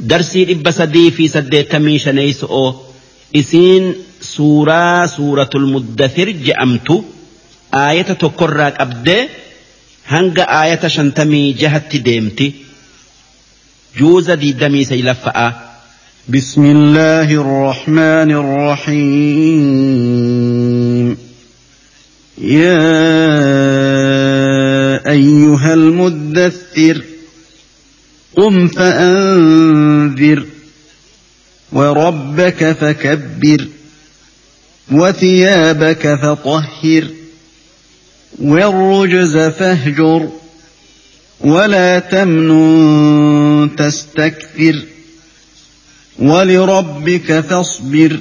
درسي إبا سدي في سد تمي إسين سورة سورة المدثر جامتو آية تقرأك أبدا هنگ آية شنتمي جهت ديمتي جوزا دي دمي سيلفا بسم الله الرحمن الرحيم يا أيها المدثر قم فأنذر وربك فكبر وثيابك فطهر والرجز فاهجر ولا تمنن تستكثر ولربك فاصبر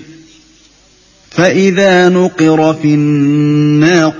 فإذا نقر في الناقور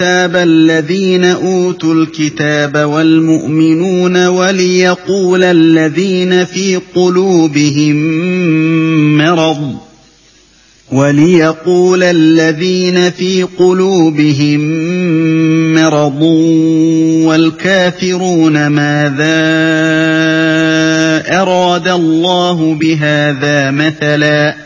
ولا يرتاب الذين أوتوا الكتاب والمؤمنون وليقول الذين في قلوبهم مرض وليقول الذين في قلوبهم مرض والكافرون ماذا أراد الله بهذا مثلاً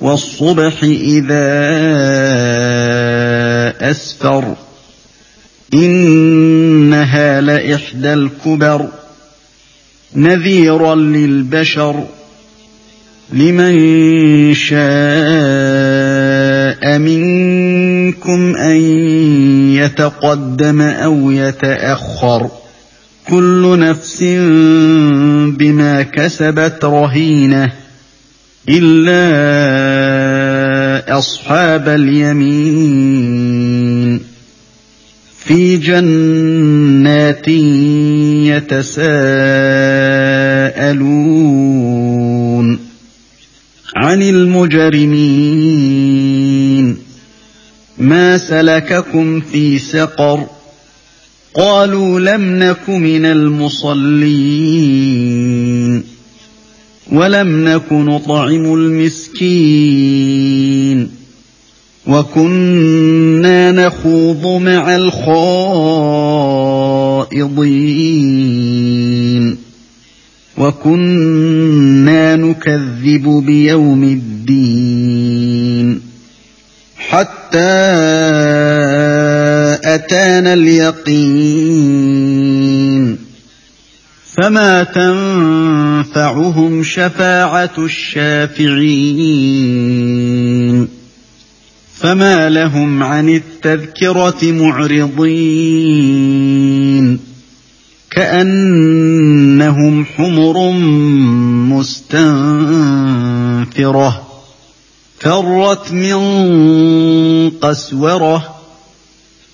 والصبح إذا أسفر. إنها لإحدى الكبر. نذيرا للبشر. لمن شاء منكم أن يتقدم أو يتأخر. كل نفس بما كسبت رهينة. إلا أصحاب اليمين في جنات يتساءلون عن المجرمين. ما سلككم في سقر؟ قالوا لم نك من المصلين. ولم نك نطعم المسكين وكنا نخوض مع الخائضين وكنا نكذب بيوم الدين حتى أتانا اليقين فما تنفعهم شفاعه الشافعين فما لهم عن التذكره معرضين كانهم حمر مستنفره فرت من قسوره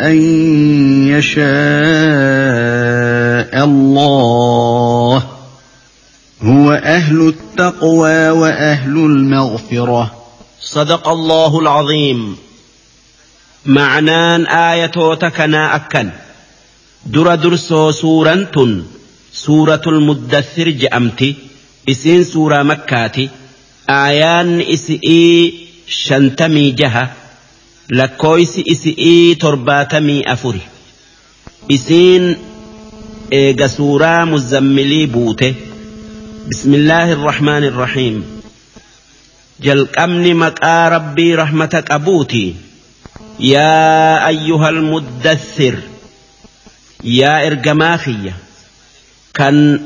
ان يشاء الله هو أهل التقوى واهل المغفره. صدق الله العظيم. معنان آية تكنا أكن. در درسو سورة سورة المدثر جأمتي. إسين سورة مكاتي. آيان إسئي شنتمي جهة. لكويس إسئي ترباتمي أفري إسين إيغا سورة مزملي بوته بسم الله الرحمن الرحيم جلقمني مكا ربي رحمتك أبوتي يا أيها المدثر يا إرجماخية كان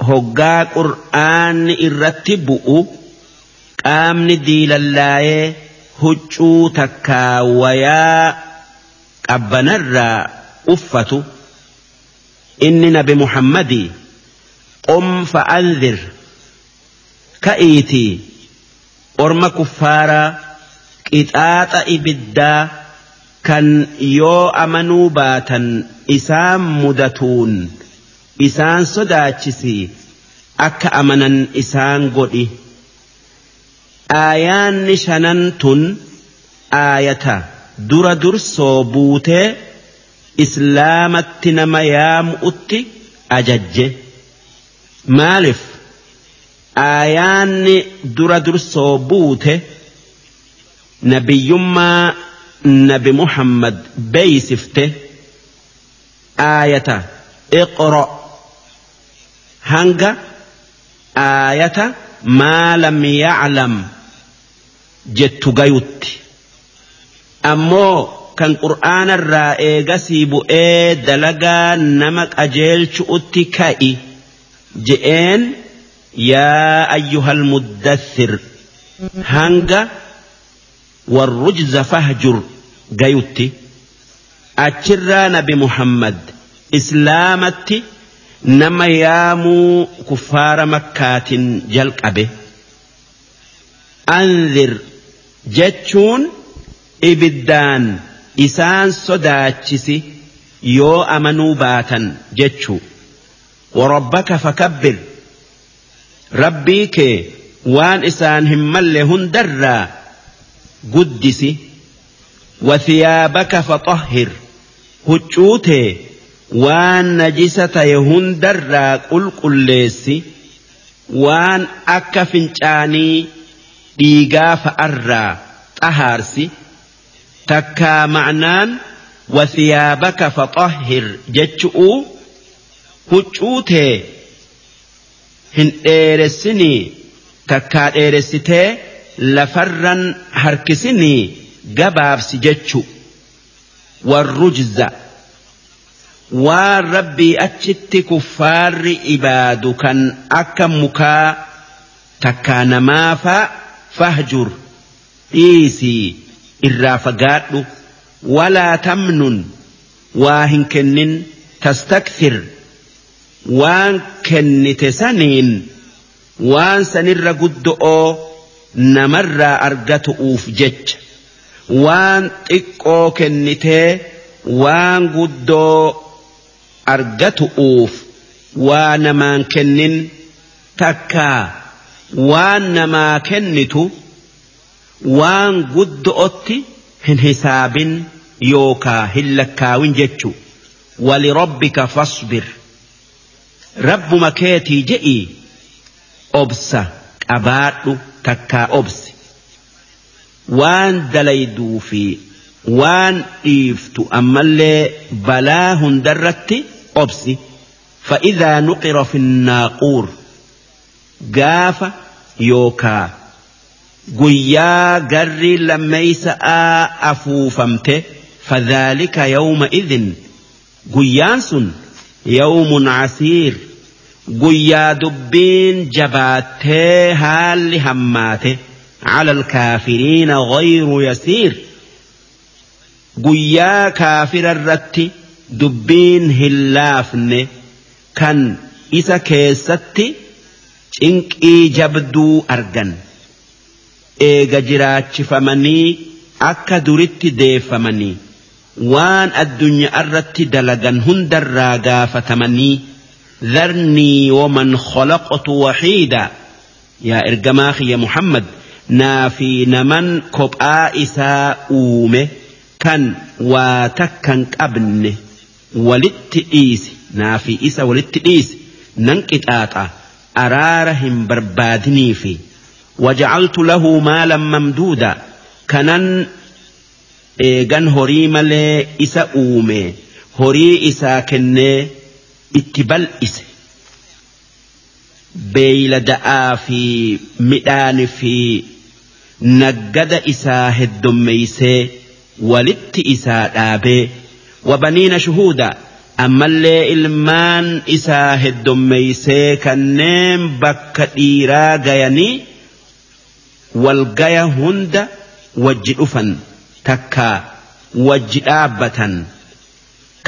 هقا قرآن الرتبؤ qaamni diilallaayee huccuu takkaa wayaa qabbanarraa uffatu inni nabi muhammadii qum fa'anzir ka'iitii orma kuffaaraa qixaaxa ibiddaa kan yoo amanuu baatan isaan mudatuun isaan sodaachisi akka amanan isaan godhi. Aayaanni shanan tun aayata. Dura dursoo buutee islaamatti nama yaamu'utti ajajje. Maaliif? Aayaanni dura dursoo buute nabiyyummaa nabi muhammad beeysifte aayata. Iqro. Hanga aayata maa lam yaclam jettu gayutti. Ammoo kan qur'aanarraa eegasii bu'ee dalagaa nama qajeelchu'utti ka'i je'een yaa ayyuhal muddathir hanga warrujza fahjur gayutti. Achirraa nabi muhammad islaamatti nama yaamuu kuffaara makkaatin jalqabe. Anzir jechuun ibiddaan isaan sodaachisi yoo amanuu baatan jechuu. Warabbaka fakabbir. Rabbii kee waan isaan hin malle hundarraa guddisi. Wathiyaabaka faxahhir huccuutee waan najisa taye hundarraa qulqulleessi. Waan akka fincaanii dhiigaa fa'arraa xahaarsi takkaa ma'naan wathiyaabaka faxahhir jechu'uu huccuutee hin dheeressinii takkaa dheeressitee lafarran harkisinii gabaabsi jechu. Warrujza waan rabbii achitti kuffaarri ibaadu kan akka mukaa takkaa namaafaa fahjur. Dhiisii irraa fagaadhu. Walaa tamnun. Waa hin kennin. Tastakthir. Waan kennite saniin. Waan sanirra guddo'oo namarraa argatu'uuf jecha. Waan xiqqoo kennitee waan guddoo argatu'uuf waa namaan kennin takkaa waan namaa kennitu waan guddo'otti hin hisaabin yookaa hin lakkaawin jechu walirabbika fasbir. Rabbuma keetii je'ii obsa qabaadhu takkaa obsi. Waan dalayduu fi waan dhiiftu ammallee balaa hundarratti obsi. Fa'idaa nuqira fi naaquur في الناقور قاف يوكا قيا قري لميس أفوفمته فذلك يومئذ قيانس يوم عسير قيا دبين جباته هال هماته على الكافرين غير يسير قيا كافر الرت دبين هلافن كان إسا كيستي cinqii jabduu argan eega jiraachifamanii akka duritti deeffamanii waan addunyaa irratti dalagan hundarraa gaafatamanii dharnii waman khalaqtu waxiida yaa ergamaa kiyya muhammad naa fi naman kophaa isaa uume kan waa takkan qabne walitti dhiisi naa fi araara hin barbaadinii fi wajacaltu lahu maalan mamduuda kanan eegan horii malee isa uume horii isaa kennee itti bal'ise beeylada'aa fi midhaani fi naggada isaa heddommeeysee walitti isaa dhaabee wabaniina shuhuuda ammallee ilmaan isaa heddommeeysee kanneen bakka dhiiraa gayanii walgaya hunda wajji dhufan takka wajji dhaabbatan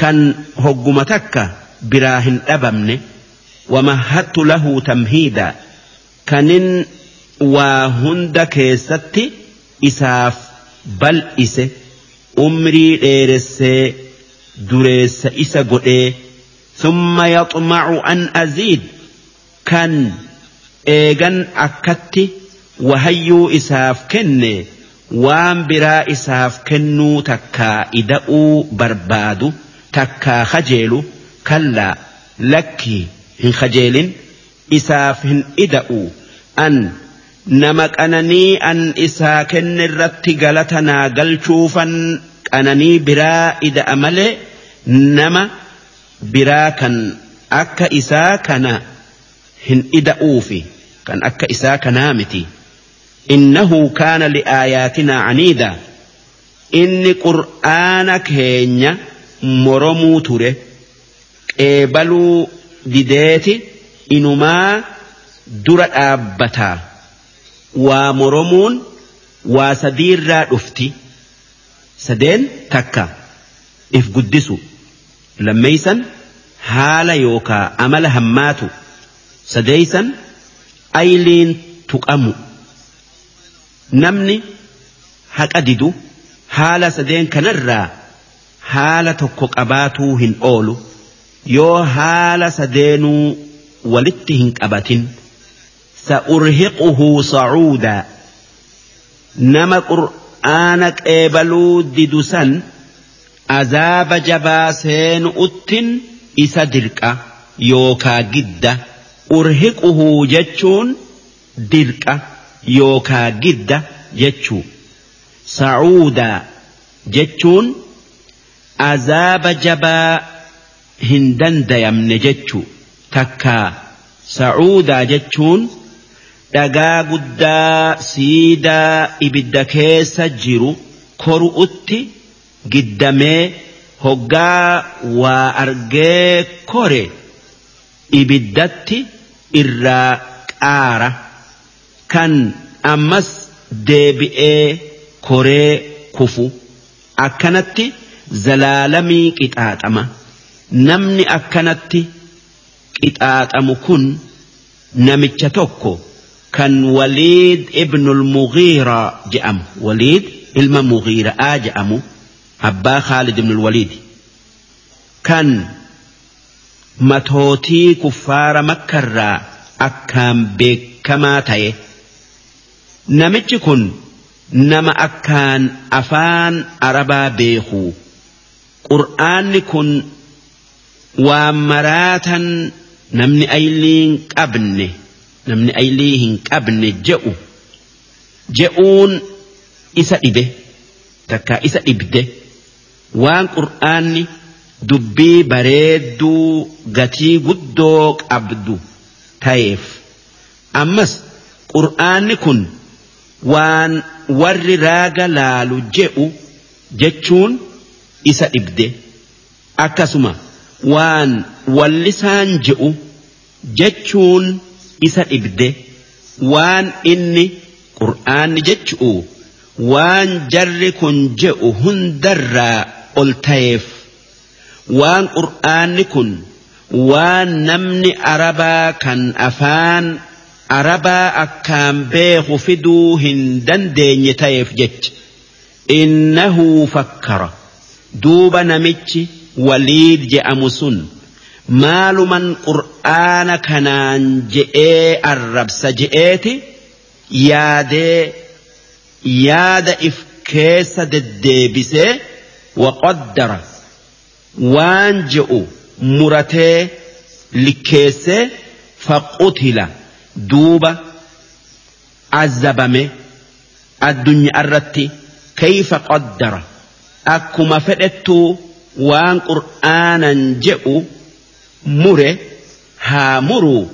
kan hogguma takka biraa hin dhabamne wamahattu lahu tamhiida kanin waa hunda keessatti isaaf bal'ise umrii dheeressee dureessa isa godhee summa yaxmacu an aziid kan eegan akkatti wahayyuu isaaf kenne waan biraa isaaf kennuu takkaa ida'uu barbaadu takkaa kajeelu kallaa lakkii hin kajeelin isaaf hin ida'u. An nama qananii an isaa kenne irratti galata naa galchuufan qananii biraa ida'a malee nama biraa kan akka isaa kana hin ida'uufi kan akka isaa kanaa miti. Innahu kaana liaayaatinaa caniida inni qur'aana keenya moromuu ture. Qeebaluu dideeti inumaa dura dhaabbataa. Waa moromuun waa sadiirraa dhufti sadeen takka if guddisu lammeeysan haala yookaa amala hammaatu sadeeysan ayliin tuqamu namni haqa didu haala sadeen kanarraa haala tokko qabaatuu hin oolu yoo haala sadeenuu walitti hin qabatin sa'urhiquhu sacuudaa nama qur'aana qeebaluu didu san azaaba jabaa seenu'uttin isa dirqa yookaa gidda urhiquhu jechuun dirqa yookaa gidda jechuu. Sacuudaa jechuun azaaba jabaa hin dandayamne jechuu. Takkaa sacuudaa jechuun dhagaa guddaa siidaa ibidda keessa jiru koru'utti giddamee hoggaa waa argee kore ibiddatti irraa qaara. Kan ammas deebi'ee koree kufu. Akkanatti zalaalamii qixaaxama. Namni akkanatti qixaaxamu kun namicha tokko كان وليد ابن المغيرة جأم. وليد إلما مغيرة آجأم آه، أبا خالد بن الوليد. كان متوتي كفار مكة أكام بكما تي نمجكن نما أكان أفان أربا بيخو قرآن كن وامراتا نمني أيلين أبنه namni aylii hin qabne je'u je'uun isa dhibe takka isa dhibde. Waan qur'aanni dubbii bareedduu gatii guddoo qabdu ta'eef ammas qur'aanni kun waan warri raaga laalu je'u jechuun isa dhibde. Akkasuma waan wallisaan je'u jechuun isa dhibde waan inni qur'aanni jechu'u waan jarri kun je'u hundarraa ol ta'eef waan qur'aanni kun waan namni arabaa kan afaan arabaa akkaan beeku fiduu hin dandeenye ta'eef jecha. Innahu fakkara. Duuba namichi waliid je'amu sun maaluman qur'aana kanaan je'ee arrabsa je'eeti yaadee yaada if keessa deddeebisee waqaddara waan je'u muratee likkeessee faqutila duuba azabame addunyaa irratti kayfa qaddara? Akkuma fedhettuu waan qur'aanan je'u mure haa muruu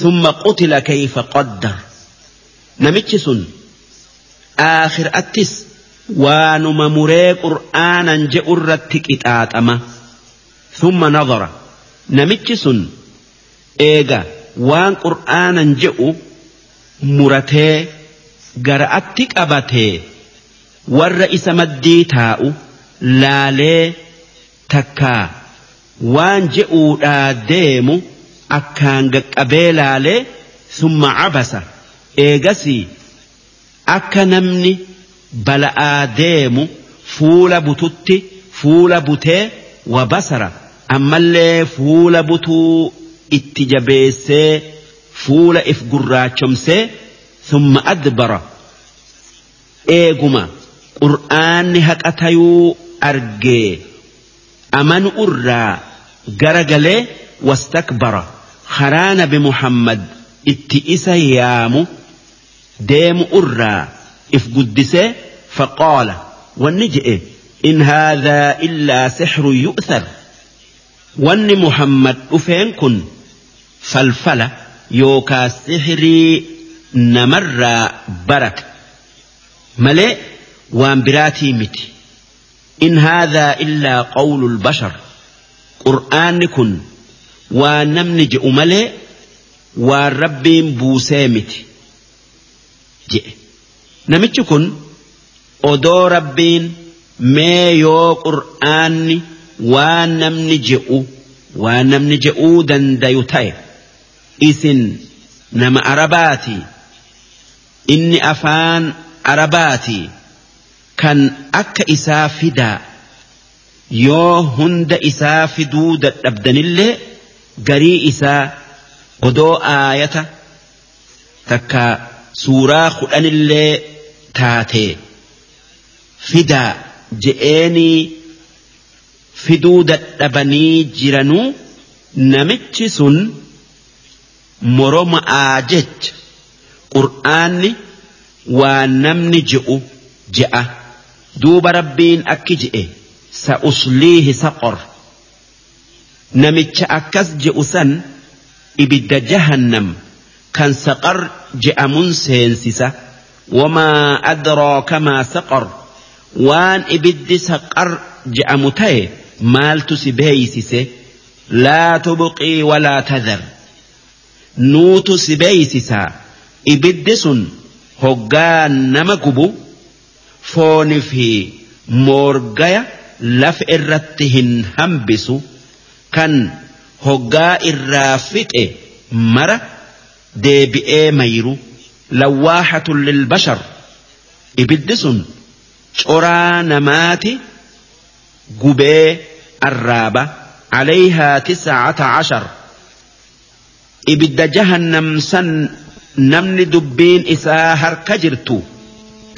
summa qutila kayfa qoddar namichi sun aakhiraattis waanuma muree qur'aanan je'u irratti qixaaxama summa nadara namichi sun eega waan qur'aanan je'u muratee gara'atti qabatee warra isa maddii taa'u laalee takkaa. Waan je'uudhaa deemu akkaan gaqqabee laalee summa cabasa. Eegasii akka namni bala'aa deemu fuula bututti fuula butee wa basara. Ammallee fuula butuu itti jabeessee fuula if gurraachomsee summa adbara. Eeguma qur'aanni haqa tayuu argee أمن أرى غرقل واستكبر. خران بمحمد اتئس يام ديم أرى افقدس فقال ونجئ. إن هذا إلا سحر يؤثر. ون محمد أفين كن. فالفلا يوكا سحري نمر برك. ملئ وامبراتي متي. إن هذا إلا قول البشر. قرآن كن ونمنج أملي ورب بوسامت جئ. نمج كن أدو ربين ما يو قرآن ونمنج أو ونمنج أو دن ديوتاي إسن نم أرباتي. إني أفان أرباتي. Kan akka isaa fidaa yoo hunda isaa fiduu dadhabdanillee garii isaa odoo aayata takka suuraa kudhanillee taatee fidaa je'eenii fiduu dadhabanii jiranuu namichi sun moroma'aa jecha. Qur'aanni waan namni je'u je'a duuba rabbiin akki je'e sa'usliihi saqor. Namicha akkas je'u san ibidda jahannam kan saqar je'amun seensisa. Wamaa adraaka maa saqor waan ibiddi saqar je'amu ta'e maaltu si beeysise laa tubqii walaa tadar nuutu si beeysisaa ibiddi sun hoggaa nama gubu foonii fi moorgaya lafa irratti hin hambisu kan hoggaa irraa fixe mara deebi'ee mayru lawwaahatun lilbashar ibiddi sun coraa namaati gubee arraaba عليها تسعة عشر jahannam san namni dubbiin isaa harka jirtu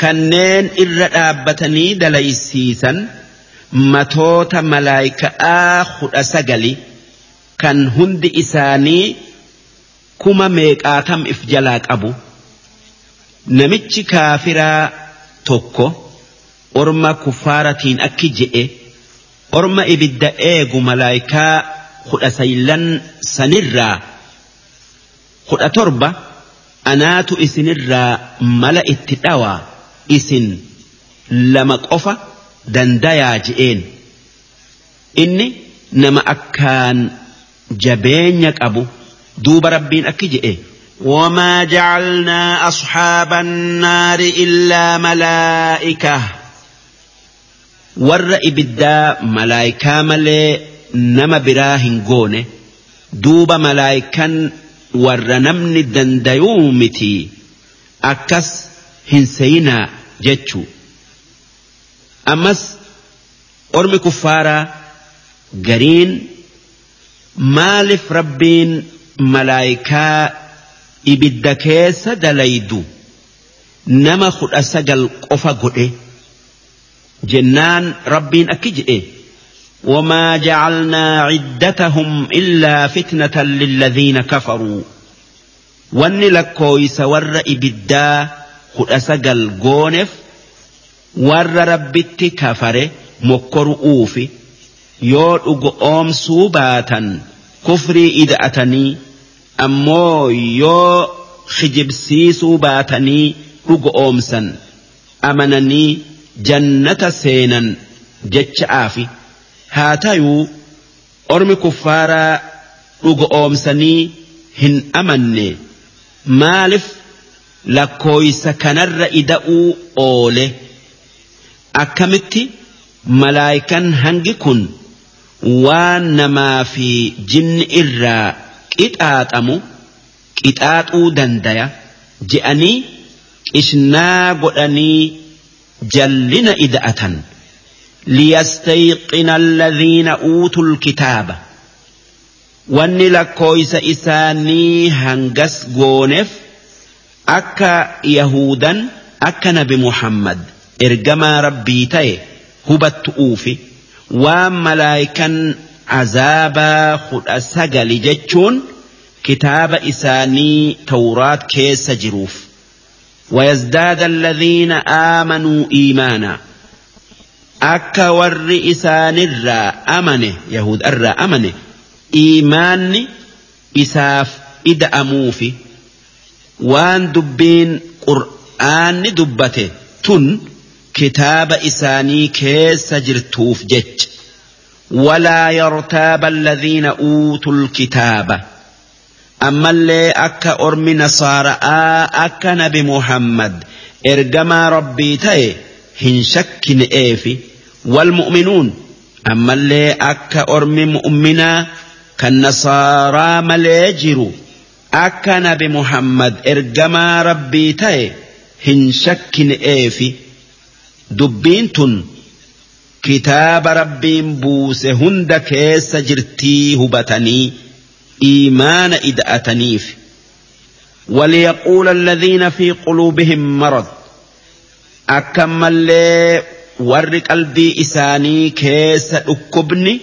kanneen irra dhaabbatanii dalaysiisan matoota malaayika'aa kudha sagali kan hundi isaanii kuma meeqaatam if jalaa qabu? Namichi kaafiraa tokko orma kuffaaratiin akki je'e orma ibidda eegu malaayikaa kudha saylan sanirraa? Kudha torba anaatu isinirraa mala itti dhawaa isin lama qofa dandayaa je'een inni nama akkaan jabeenya qabu duuba rabbiin akki je'e وما جعلنا أصحاب النار إلا ملائكة warra ibiddaa malaayikaa malee nama biraa hin goone duuba malaayikan warra namni dandayuu miti akkas hin seyinaa jechuu ammas ormi kuffaaraa gariin maaliif rabbiin malaayikaa ibidda keessa dalaydu nama kudha sagal qofa godhe jennaan rabbiin akki jedhe وما جعلنا عدتهم إلا فتنة للذين كفروا wanni lakkooysa warra ibiddaa kudha sagal gooneef warra rabbitti kafare mokkoru'uufi yoo dhugo oomsuu baatan kufrii ida'atanii ammoo yoo kijibsiisuu baatanii dhugo oomsan amananii jannata seenan jecha'aafi. Haa tayuu ormi kuffaaraa dhugo oomsanii hin amanne. Maaliif lakkooysa kanarra ida'uu oole akkamitti malaayikan hangi kun waan namaa fi jinni irraa qixaaxamu qixaaxuu dandaya je'anii qishnaa godhanii jallina ida'atan ليستيقن الذين أوتوا الكتاب wanni lakkooysa isaanii hangas gooneef akka yahudan akka nabi muhammad ergamaa rabbii ta'e hubattu'uufi waan malaayikan azaabaa kudha sagali jechuun kitaaba isaanii tawraat keessa jiruuf ويزداد الذين آمنوا إيمانا akka warri isaanirraa amane yahud irraa amane iimaanni isaaf ida'amuufi waan dubbiin qur'aanni dubbate tun kitaaba isaanii keessa jirtuuf jecha ولا يرتاب الذين أوتوا الكتاب ammallee akka ormi nasaara'aa akka nabi muhammad ergamaa rabbii ta'e hin shakkine'eefi والمؤمنون أما اللي أكا أرمي مؤمنا كالنصارى مليجروا أكا نبي محمد إرجما ربي تاي هن شك إيفي دبين تن كتاب ربي بوس هند كيس جرتي هبتني إيمان إدأتنيف وليقول الذين في قلوبهم مرض أكما اللي qalbii isaanii keessa dhukkubni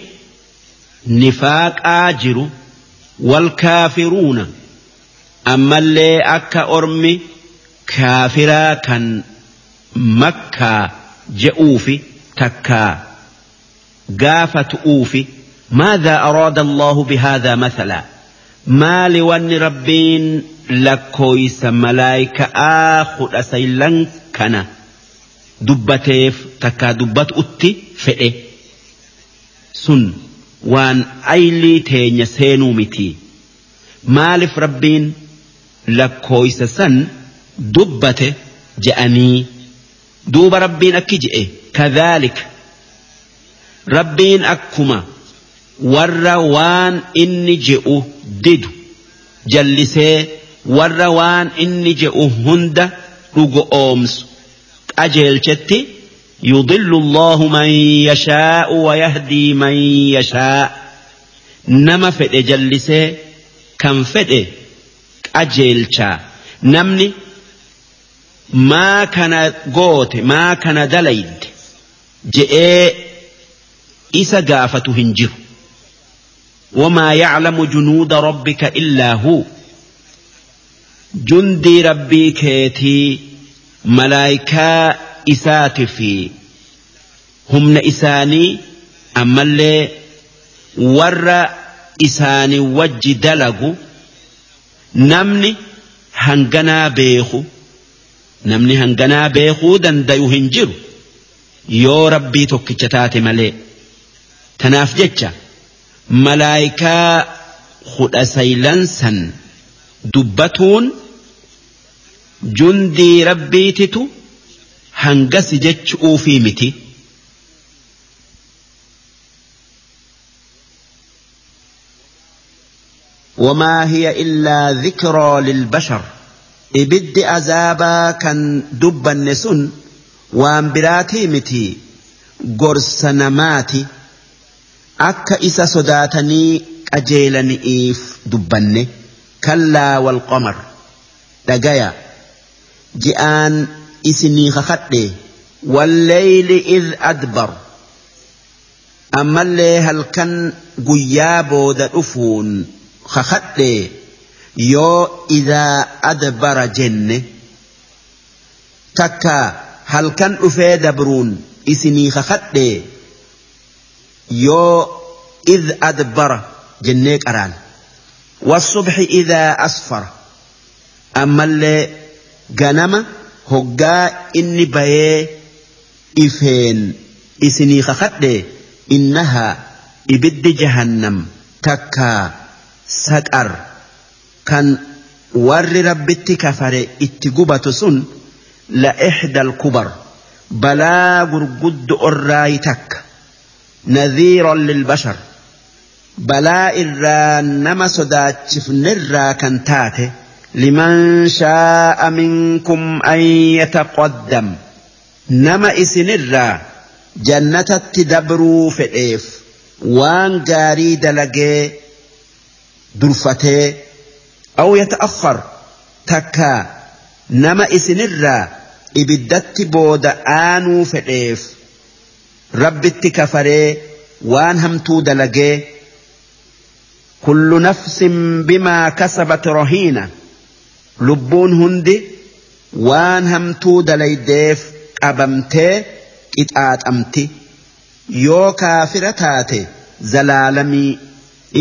nifaaqaa jiru wal kaafiruuna ammallee akka ormi kaafiraa kan makkaa je'uufi takkaa gaafatu'uufi ماذا أراد الله بهذا مثلا maali wanni rabbiin lakkooysa malaayika'aa kudha saylan kana dubbateef takkaa dubbatu'utti fedhe sun waan aylii teenya seenuu miti maaliif rabbiin lakkooysa san dubbate je'anii duuba rabbiin akki je'e kadhaalika rabbiin akkuma warra waan inni je'u didu jallisee warra waan inni je'u hunda dhugo oomsu qajeelchetti يضل الله من يشاء ويهدي من يشاء نما فدي جلسه كم فدي qajeelchaa namni maa kana goote maa kana dalayde je'ee isa gaafatu hin jiru. يعلم جنود ربك إلا هو جندي ربي كيتي ملايكا إسات في هم إساني أما اللي ور إساني وج دلقوا namni hanganaa beeku namni hanganaa beekuu dandayu hin jiru yoo rabbii tokkicha taate malee tanaaf jecha malaayikaa hudha saylansan dubbatuun jundii rabbiititu hangasi jechuufii miti. وما هي إلا ذكرى للبشر. إبد أزابا كان دب النسن وان براتي متي قرص نماتي أكا إسا صداتني أجيلني إيف دبني كلا والقمر. دقايا. جئان إسني خخطي. والليل إذ أدبر. أما اللي هل كان قيابو دا أفون. Kakadhe yoo idaa adbara jenne takka halkan dhufee dabruun isinii kakadhe yoo id adbara jennee qaraan إذا أسفر أما اللي ganama hoggaa inni bayee ifeen isinii kakadhe innahaa ibiddi jahannam takkaa saqar kan warri rabbitti kafare itti gubatu sun la ixdal kubar balaa gurguddo orraayi takka nadhiiron lilbashar balaa irraa nama sodaachifnerraa kan taate liman shaa'a minkum an yataqaddam nama isinirraa jannatatti dabruu fedheef waan gaarii dalagee durfatee aw yata'akhkhar takka nama isinirraa ibiddatti booda aanuu fedheef rabbitti kafaree waan hamtuu dalagee kullu nafsin bimaa kasabat rahiina lubbuun hundi waan hamtuu dalaydeef qabamtee qixaaxamti yoo kaafira taate zalaalamii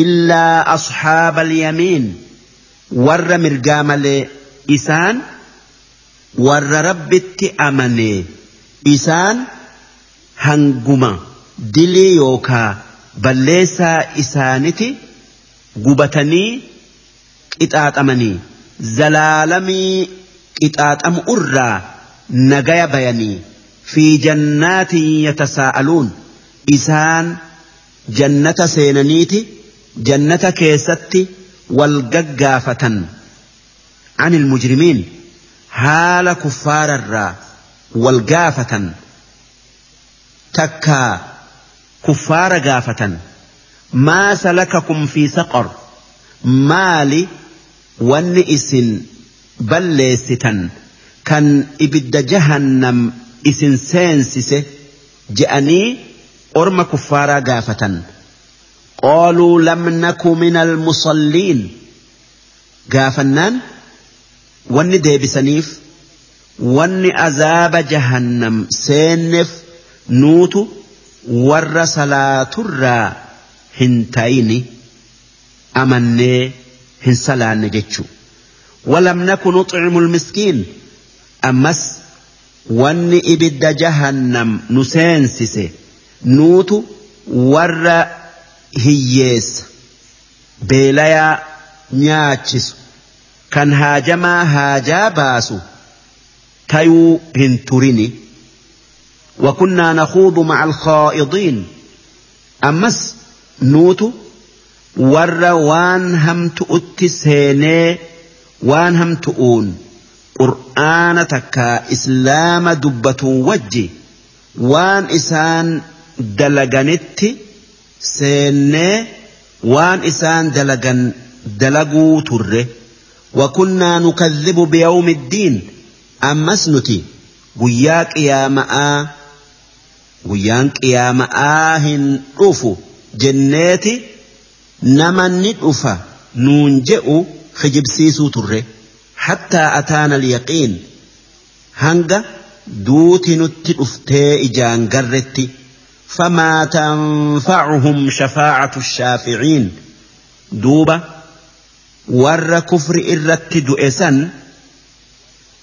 illaa asxaaba alyamiin warra mirgaa malee isaan warra rabbitti amanee isaan hanguma dilii yookaa balleessaa isaaniti gubatanii qixaaxamanii zalaalamii qixaaxamu irraa nagaya bayanii fi jannaatin yatasaa'aluun isaan jannata seenaniiti jannata keessatti wal gaggaafatan. An ilmujrimiin haala kuffaararraa wal gaafatan. Takka kuffaara gaafatan. Maa salakakum fi saqor maali wanni isin balleessitan? Kan ibidda jahannam isin seensise je'anii orma kuffaaraa gaafatan. Qaaluu lam naku min almusalliin gaafannaan wanni deebisaniif wanni azaaba jahannam seenneef nuutu warra salaaturraa hin ta'ini amannee hin salaanne jechuu ولم نكن نطعم المسكين أمس ibidda jahannam nu seensise nuutu warra hiyyeessa. Beelayaa nyaachisu. Kan haajamaa haajaa baasu tayuu hin turini. وكنا نخوض مع الخائضين أمس نوت ور وان هم تؤتي سيني وان هم تؤون قرآن تكا إسلام دبة وجي وان seennee waan isaan dalagan dalaguu turre. Wakunnaa nukadhibu biyawmi iddiin ammas nuti guyyaa qiyaama'aa guyyaan qiyaama'aa hin dhufu jenneeti. Nama ni dhufa nuun je'u kijibsiisuu turre. Hattaa ataana alyaqiin. Hanga duuti nutti dhuftee ijaan garretti. فما تنفعهم شفاعة الشافعين. دوبا ور كفر إرتد إسن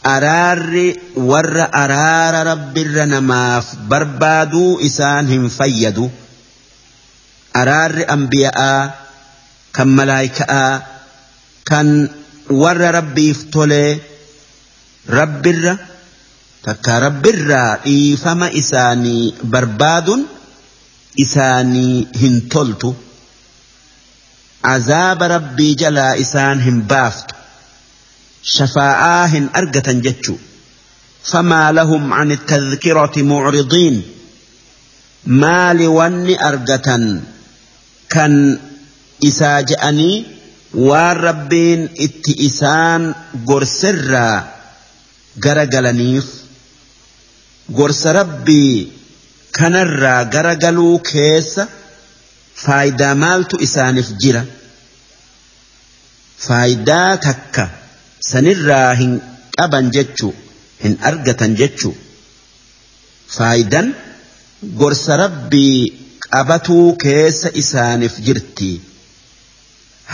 أرار ور أرار رب الرنما بربادو إسانهم فيدو. أرار أنبياء كم ملائكة كان ور ربي افتولي. رب الر تكا رب الر إيفما إساني بربادون. isaanii hin toltu azaaba rabbii jalaa isaan hin baaftu shafaa'aa hin argatan jechuu. Famaa lahum an tadkirati mucridiin maali wanni argatan kan isaa je'anii waan rabbiin itti isaan gorserraa gara galaniif gorsa rabbii kanarraa garagaluu keessa faayidaa maaltu isaaniif jira? Faayidaa takka sanirraa hin qaban jechuu hin argatan jechuu. Faayidan gorsa rabbii qabatuu keessa isaaniif jirti.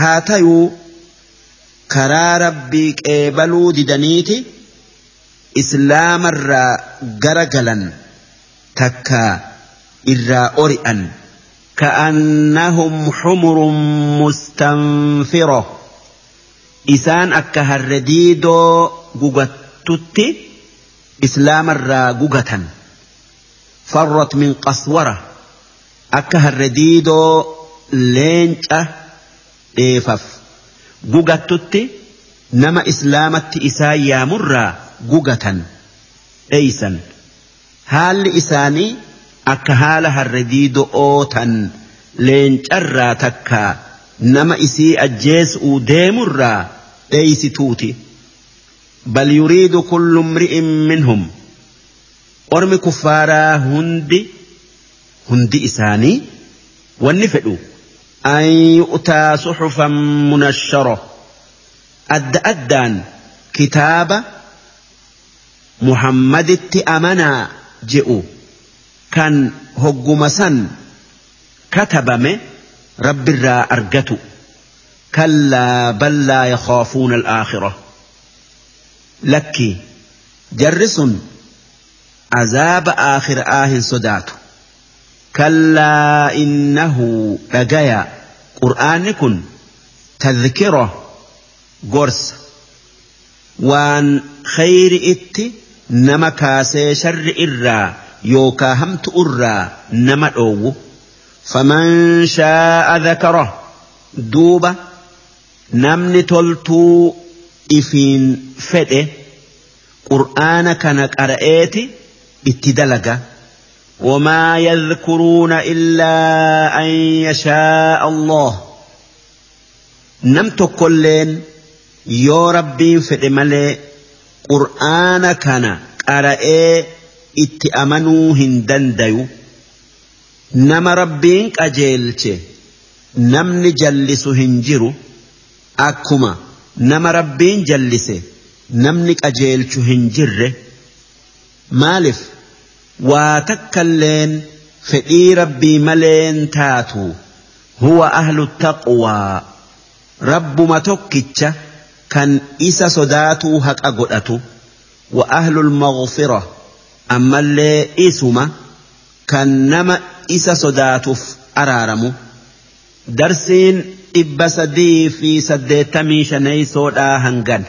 Haa tayuu karaa rabbii qeebaluu didaniiti islaamarraa garagalan galan. تكا إرا أرئا كأنهم حمر مستنفرة. إسان أكها الرديد قغتت إسلام الرا فرت من قصورة. أكها الرديد لينج أه إيفف. قغتت نما إسلامت إسايا مرا قغتا إيسا haalli isaanii akka haala harre diidoo ootan leencarraa takkaa nama isii ajjeesuu deemurraa dheeysituuti bal yuriidu kullu mri'in minhum ormi kuffaaraa hundi hundi isaanii wanni fedhu an yu'taa suxufan munashshara adda addaan kitaaba muhammaditti amanaa je'u kan hogguma san katabame rabbirraa argatu كلا بل لا يخافون الآخرة. لكي جرس عذاب آخر آه صدات كلا إنه لقيا قرآنكن تذكرة. قرص وان خير إت نما كاسي شر إرا يوكا همت أرا نما أوو فمن شاء ذكره دوبه namni toltuu ifiin fedhe qur'aana kana qara'eeti itti dalaga. وما يذكرون إلا أن يشاء الله نمت كلين يو ربي qur'aana kana qara'ee itti amanuu hin dandayu nama rabbiin qajeelche namni jallisu hin jiru. Akkuma nama rabbiin jallise namni qajeelchu hin jirre. Maaliif? Waa takkalleen fedhii rabbii maleen taatu. Huwa ahlu taqwaa. Rabbuma tokkicha. Kan isa sodaatuu haqa godhatu wa ahlu lmaghfira ammallee isuma kan nama isa sodaatuuf araaramu darsiin dhibba sadii fi saddeettamii shaneeysoodhaa hangan